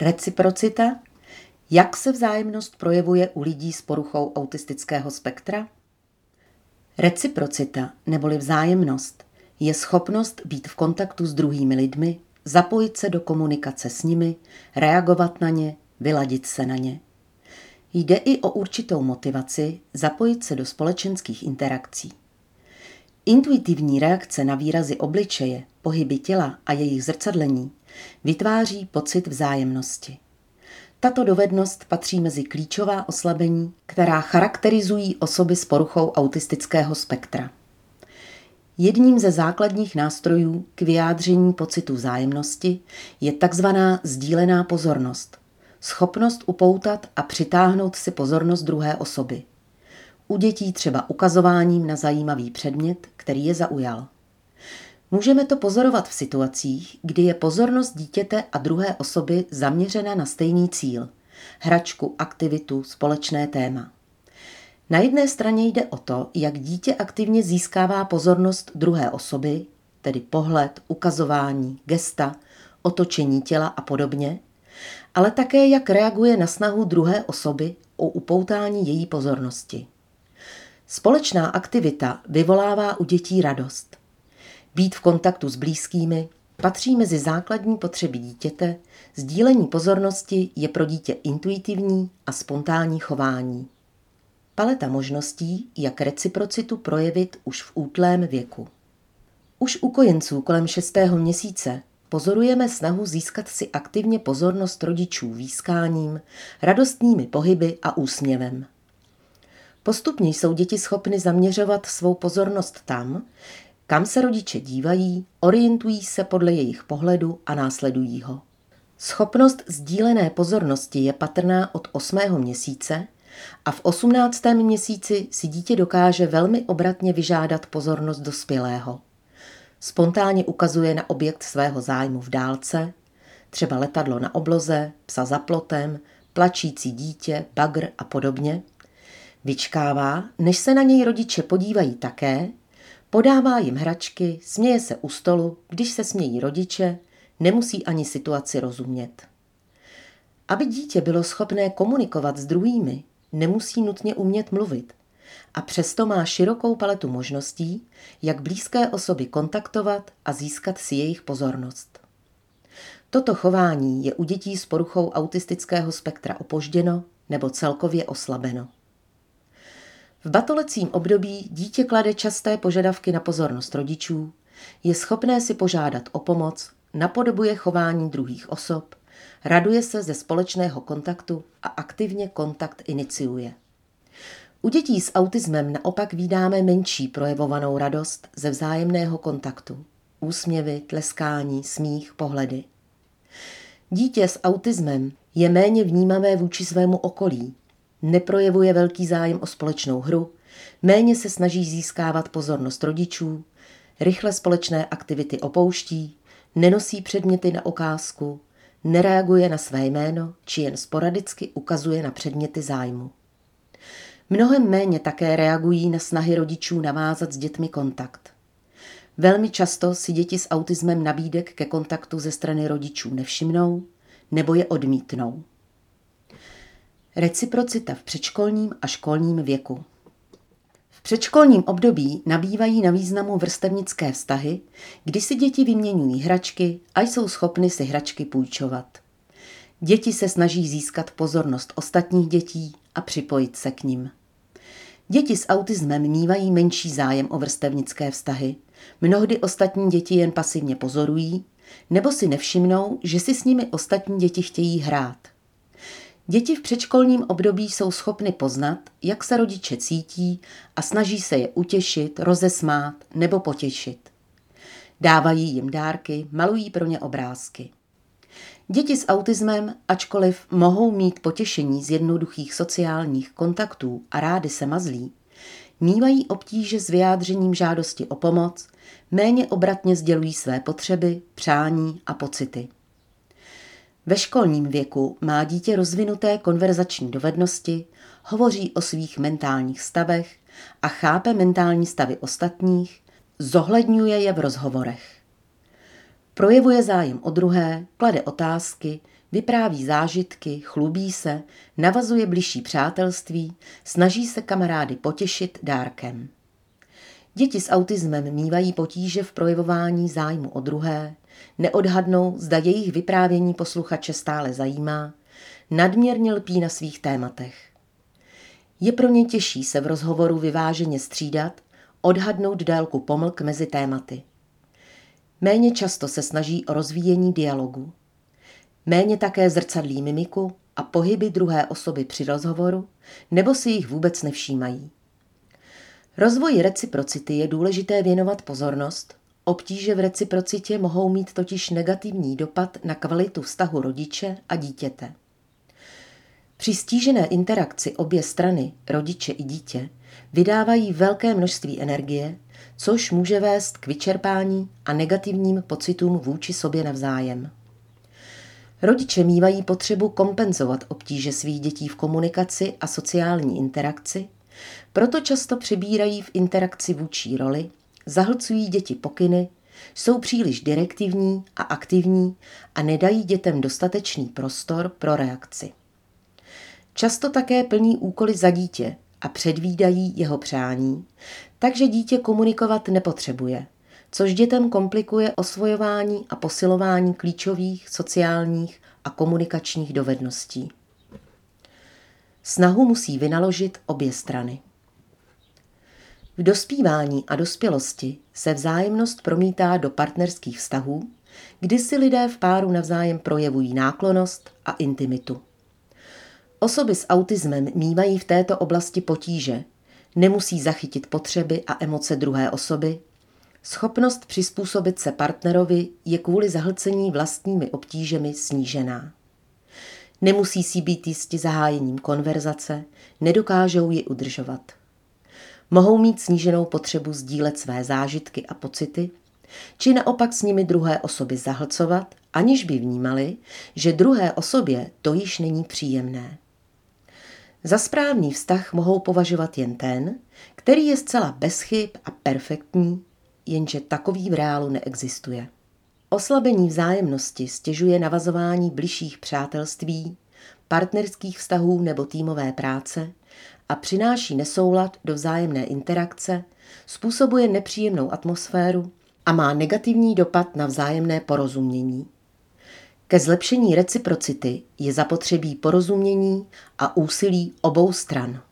Reciprocita? Jak se vzájemnost projevuje u lidí s poruchou autistického spektra? Reciprocita neboli vzájemnost je schopnost být v kontaktu s druhými lidmi, zapojit se do komunikace s nimi, reagovat na ně, vyladit se na ně. Jde i o určitou motivaci zapojit se do společenských interakcí. Intuitivní reakce na výrazy obličeje, pohyby těla a jejich zrcadlení vytváří pocit vzájemnosti. Tato dovednost patří mezi klíčová oslabení, která charakterizují osoby s poruchou autistického spektra. Jedním ze základních nástrojů k vyjádření pocitu vzájemnosti je takzvaná sdílená pozornost, schopnost upoutat a přitáhnout si pozornost druhé osoby. U dětí třeba ukazováním na zajímavý předmět, který je zaujal. Můžeme to pozorovat v situacích, kdy je pozornost dítěte a druhé osoby zaměřena na stejný cíl hračku, aktivitu, společné téma. Na jedné straně jde o to, jak dítě aktivně získává pozornost druhé osoby, tedy pohled, ukazování, gesta, otočení těla a podobně, ale také jak reaguje na snahu druhé osoby o upoutání její pozornosti. Společná aktivita vyvolává u dětí radost. Být v kontaktu s blízkými patří mezi základní potřeby dítěte, sdílení pozornosti je pro dítě intuitivní a spontánní chování. Paleta možností, jak reciprocitu projevit už v útlém věku. Už u kojenců kolem šestého měsíce pozorujeme snahu získat si aktivně pozornost rodičů výskáním, radostnými pohyby a úsměvem. Postupně jsou děti schopny zaměřovat svou pozornost tam, kam se rodiče dívají, orientují se podle jejich pohledu a následují ho. Schopnost sdílené pozornosti je patrná od 8. měsíce a v 18. měsíci si dítě dokáže velmi obratně vyžádat pozornost dospělého. Spontánně ukazuje na objekt svého zájmu v dálce, třeba letadlo na obloze, psa za plotem, plačící dítě, bagr a podobně. Vyčkává, než se na něj rodiče podívají také Podává jim hračky, směje se u stolu, když se smějí rodiče, nemusí ani situaci rozumět. Aby dítě bylo schopné komunikovat s druhými, nemusí nutně umět mluvit a přesto má širokou paletu možností, jak blízké osoby kontaktovat a získat si jejich pozornost. Toto chování je u dětí s poruchou autistického spektra opožděno nebo celkově oslabeno. V batolecím období dítě klade časté požadavky na pozornost rodičů, je schopné si požádat o pomoc, napodobuje chování druhých osob, raduje se ze společného kontaktu a aktivně kontakt iniciuje. U dětí s autismem naopak vídáme menší projevovanou radost ze vzájemného kontaktu. Úsměvy, tleskání, smích, pohledy. Dítě s autismem je méně vnímavé vůči svému okolí, neprojevuje velký zájem o společnou hru, méně se snaží získávat pozornost rodičů, rychle společné aktivity opouští, nenosí předměty na okázku, nereaguje na své jméno či jen sporadicky ukazuje na předměty zájmu. Mnohem méně také reagují na snahy rodičů navázat s dětmi kontakt. Velmi často si děti s autismem nabídek ke kontaktu ze strany rodičů nevšimnou nebo je odmítnou. Reciprocita v předškolním a školním věku. V předškolním období nabývají na významu vrstevnické vztahy, kdy si děti vyměňují hračky a jsou schopny si hračky půjčovat. Děti se snaží získat pozornost ostatních dětí a připojit se k nim. Děti s autismem mývají menší zájem o vrstevnické vztahy. Mnohdy ostatní děti jen pasivně pozorují, nebo si nevšimnou, že si s nimi ostatní děti chtějí hrát. Děti v předškolním období jsou schopny poznat, jak se rodiče cítí a snaží se je utěšit, rozesmát nebo potěšit. Dávají jim dárky, malují pro ně obrázky. Děti s autismem, ačkoliv mohou mít potěšení z jednoduchých sociálních kontaktů a rády se mazlí, mývají obtíže s vyjádřením žádosti o pomoc, méně obratně sdělují své potřeby, přání a pocity. Ve školním věku má dítě rozvinuté konverzační dovednosti, hovoří o svých mentálních stavech a chápe mentální stavy ostatních, zohledňuje je v rozhovorech. Projevuje zájem o druhé, klade otázky, Vypráví zážitky, chlubí se, navazuje bližší přátelství, snaží se kamarády potěšit dárkem. Děti s autismem mývají potíže v projevování zájmu o druhé, neodhadnou, zda jejich vyprávění posluchače stále zajímá, nadměrně lpí na svých tématech. Je pro ně těžší se v rozhovoru vyváženě střídat, odhadnout délku pomlk mezi tématy. Méně často se snaží o rozvíjení dialogu. Méně také zrcadlí mimiku a pohyby druhé osoby při rozhovoru, nebo si jich vůbec nevšímají. Rozvoji reciprocity je důležité věnovat pozornost, obtíže v reciprocitě mohou mít totiž negativní dopad na kvalitu vztahu rodiče a dítěte. Při stížené interakci obě strany, rodiče i dítě, vydávají velké množství energie, což může vést k vyčerpání a negativním pocitům vůči sobě navzájem. Rodiče mývají potřebu kompenzovat obtíže svých dětí v komunikaci a sociální interakci, proto často přebírají v interakci vůči roli, zahlcují děti pokyny, jsou příliš direktivní a aktivní a nedají dětem dostatečný prostor pro reakci. Často také plní úkoly za dítě a předvídají jeho přání, takže dítě komunikovat nepotřebuje, což dětem komplikuje osvojování a posilování klíčových sociálních a komunikačních dovedností. Snahu musí vynaložit obě strany. V dospívání a dospělosti se vzájemnost promítá do partnerských vztahů, kdy si lidé v páru navzájem projevují náklonost a intimitu. Osoby s autismem mývají v této oblasti potíže, nemusí zachytit potřeby a emoce druhé osoby, schopnost přizpůsobit se partnerovi je kvůli zahlcení vlastními obtížemi snížená. Nemusí si být jistí zahájením konverzace, nedokážou ji udržovat. Mohou mít sníženou potřebu sdílet své zážitky a pocity, či naopak s nimi druhé osoby zahlcovat, aniž by vnímali, že druhé osobě to již není příjemné. Za správný vztah mohou považovat jen ten, který je zcela bez chyb a perfektní, jenže takový v reálu neexistuje. Oslabení vzájemnosti stěžuje navazování bližších přátelství, partnerských vztahů nebo týmové práce a přináší nesoulad do vzájemné interakce, způsobuje nepříjemnou atmosféru a má negativní dopad na vzájemné porozumění. Ke zlepšení reciprocity je zapotřebí porozumění a úsilí obou stran.